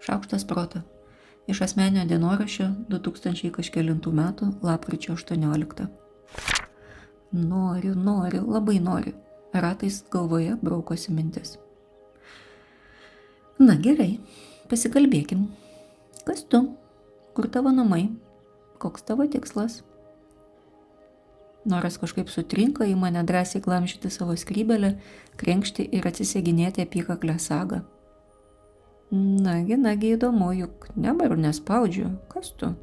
Šaukštas proto. Iš asmenio dienoraščio 2000 kažkėlintų metų lapkričio 18. Noriu, noriu, labai noriu. Ratais galvoje braukosi mintis. Na gerai, pasikalbėkim. Kas tu? Kur tavo namai? Koks tavo tikslas? Noras kažkaip sutrinka į mane drąsiai glamžyti savo skrybelę, krenkšti ir atsiseginėti apykaklę sagą. Nagi, nagi įdomu, juk nebaru nespaudžiu. Kas tu?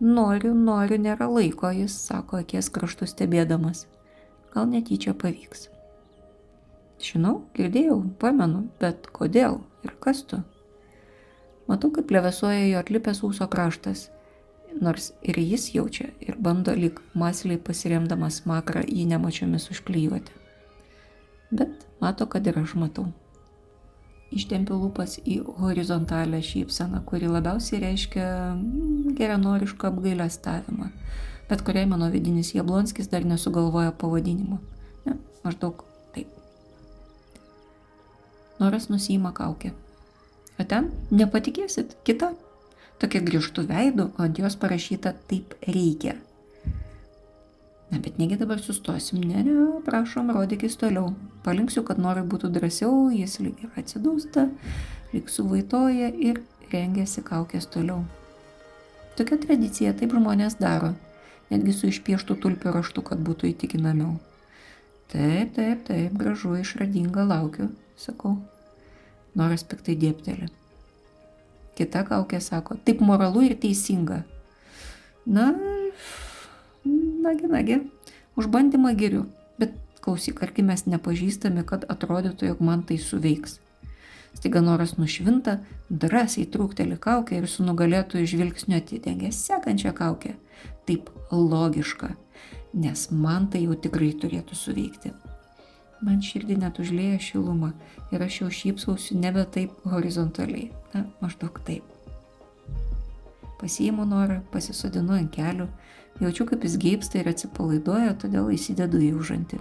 Noriu, noriu, nėra laiko, jis sako akies kraštų stebėdamas. Gal netyčia pavyks. Žinau, girdėjau, pamenu, bet kodėl ir kas tu? Matau, kaip plevesuoja jo atlipęs ūso kraštas nors ir jis jaučia ir bando lyg masliai pasiremdamas makrą jį nemačiomis užklijuoti. Bet mato, kad ir aš matau. Ištempiu lūpas į horizontalę šypseną, kuri labiausiai reiškia mm, geranorišką apgailestavimą, bet kuriai mano vidinis Jablonskis dar nesugalvoja pavadinimo. Ne, maždaug taip. Noras nusima kaukę. O ten, nepatikėsit, kita tokia grįžtų veidų, o ant jos parašyta taip reikia. Na, bet negi dabar sustosim, ne, ne, prašom, rodykis toliau. Palinksiu, kad norai būtų drąsiau, jis lyg ir atsidūsta, lyg suvaitoja ir rengiasi kaukės toliau. Tokia tradicija, taip žmonės daro, netgi su išpieštų tulpių raštu, kad būtų įtikinamiau. Taip, taip, taip, gražu, išradinga, laukiu, sakau. Noras piktai dėptelė. Kita kaukė sako, taip moralu ir teisinga. Na, nagi, nagi, užbandymą geriu, bet klausyk, argi mes nepažįstami, kad atrodytų, jog man tai suveiks. Staiga noras nušvinta, drąsiai trūkteli kaukę ir su nugalėtojų žvilgsniu atidengia sekančią kaukę. Taip logiška, nes man tai jau tikrai turėtų suveikti. Man širdį net užlėja šilumą ir aš jau šypsausiu nebe taip horizontaliai, na, maždaug taip. Pasiimu norą, pasisodinu ant kelių, jaučiu, kaip jis geipsta ir atsipalaiduoja, todėl įsidedu į užantį.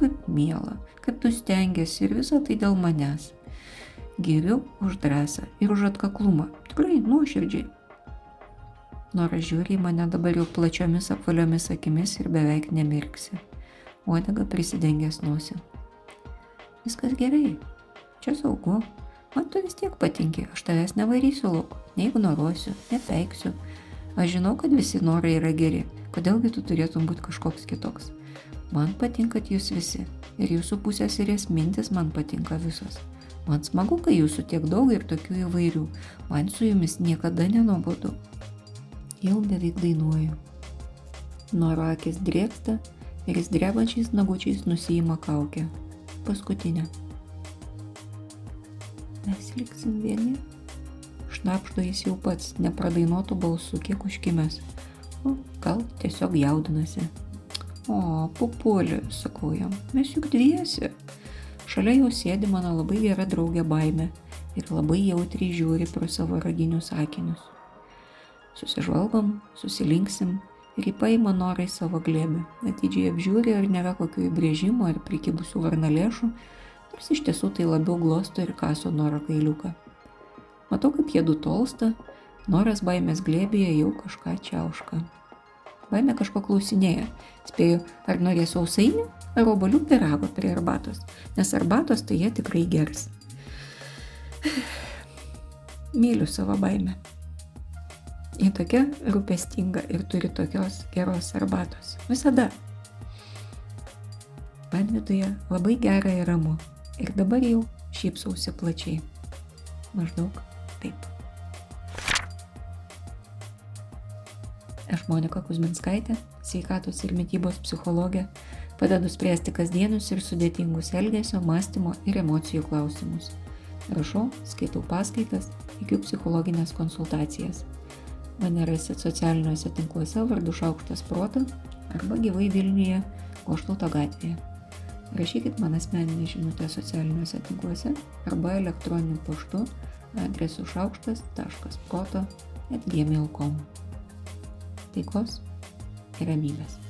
Kaip miela, kaip tu stengiasi ir visą tai dėl manęs. Geriu už drąsą ir už atkaklumą, tikrai nuoširdžiai. Noras žiūri į mane dabar jau plačiomis apvaliomis akimis ir beveik nemirksi uodega prisidengęs nosį. Viskas gerai, čia saugu, man tu vis tiek patinki, aš tavęs nevarysiu lauk, neignoruosiu, nepeiksiu. Aš žinau, kad visi norai yra geri, kodėlgi tu turėtum būti kažkoks kitoks. Man patinka jūs visi ir jūsų pusėsirės mintis man patinka visos. Man smagu, kai jūsų tiek daug ir tokių įvairių, man su jumis niekada nenuobodu. Jau beveik dainuoju. Noro akis drėksta ir jis drebančiais nagučiais nusijima kaukę. Paskutinę. Mes liksim vieni. Šnapšto jis jau pats, nepradainuotų balsų, kiek užkimęs. O gal tiesiog jaudinasi. O, pupulė, sakau jam, mes juk dviesi. Šalia jau sėdi mano labai gera draugė baime ir labai jautriai žiūri pro savo raginius akinius. Susižvalgom, susilinksim ir jį paima norai savo glėbį, atidžiai apžiūri, ar nėra kokių įbrėžimų ar prikibusių varnalėšų, nors iš tiesų tai labiau glosto ir kaso noro kailiuką. Matau, kaip jie du tolsta, noras baimės glėbėje jau kažką čiauška. Baimė kažko klausinėja. Spėju, ar norės sausainių, ar obolių pirago prie arbatos, nes arbatos tai jie tikrai gers. Myliu savo baimę. Ji tokia rūpestinga ir turi tokios geros arbatos. Visada. Man viduje labai gera ir ramu. Ir dabar jau šypsausi plačiai. Maždaug taip. Aš Monika Kuzminskaitė, sveikatos ir mytybos psichologė, padedu spręsti kasdienius ir sudėtingus elgesio, mąstymo ir emocijų klausimus. Rašau, skaitau paskaitas, įgiu psichologinės konsultacijas. Mane rasit socialiniuose tinkluose vardu Šaukštas Proto arba gyvai Vilniuje Goštauto gatvėje. Rašykit man asmeninį žinutę socialiniuose tinkluose arba elektroniniu paštu adresu šaukštas.proto atgmail.com. Taikos ir ramybės.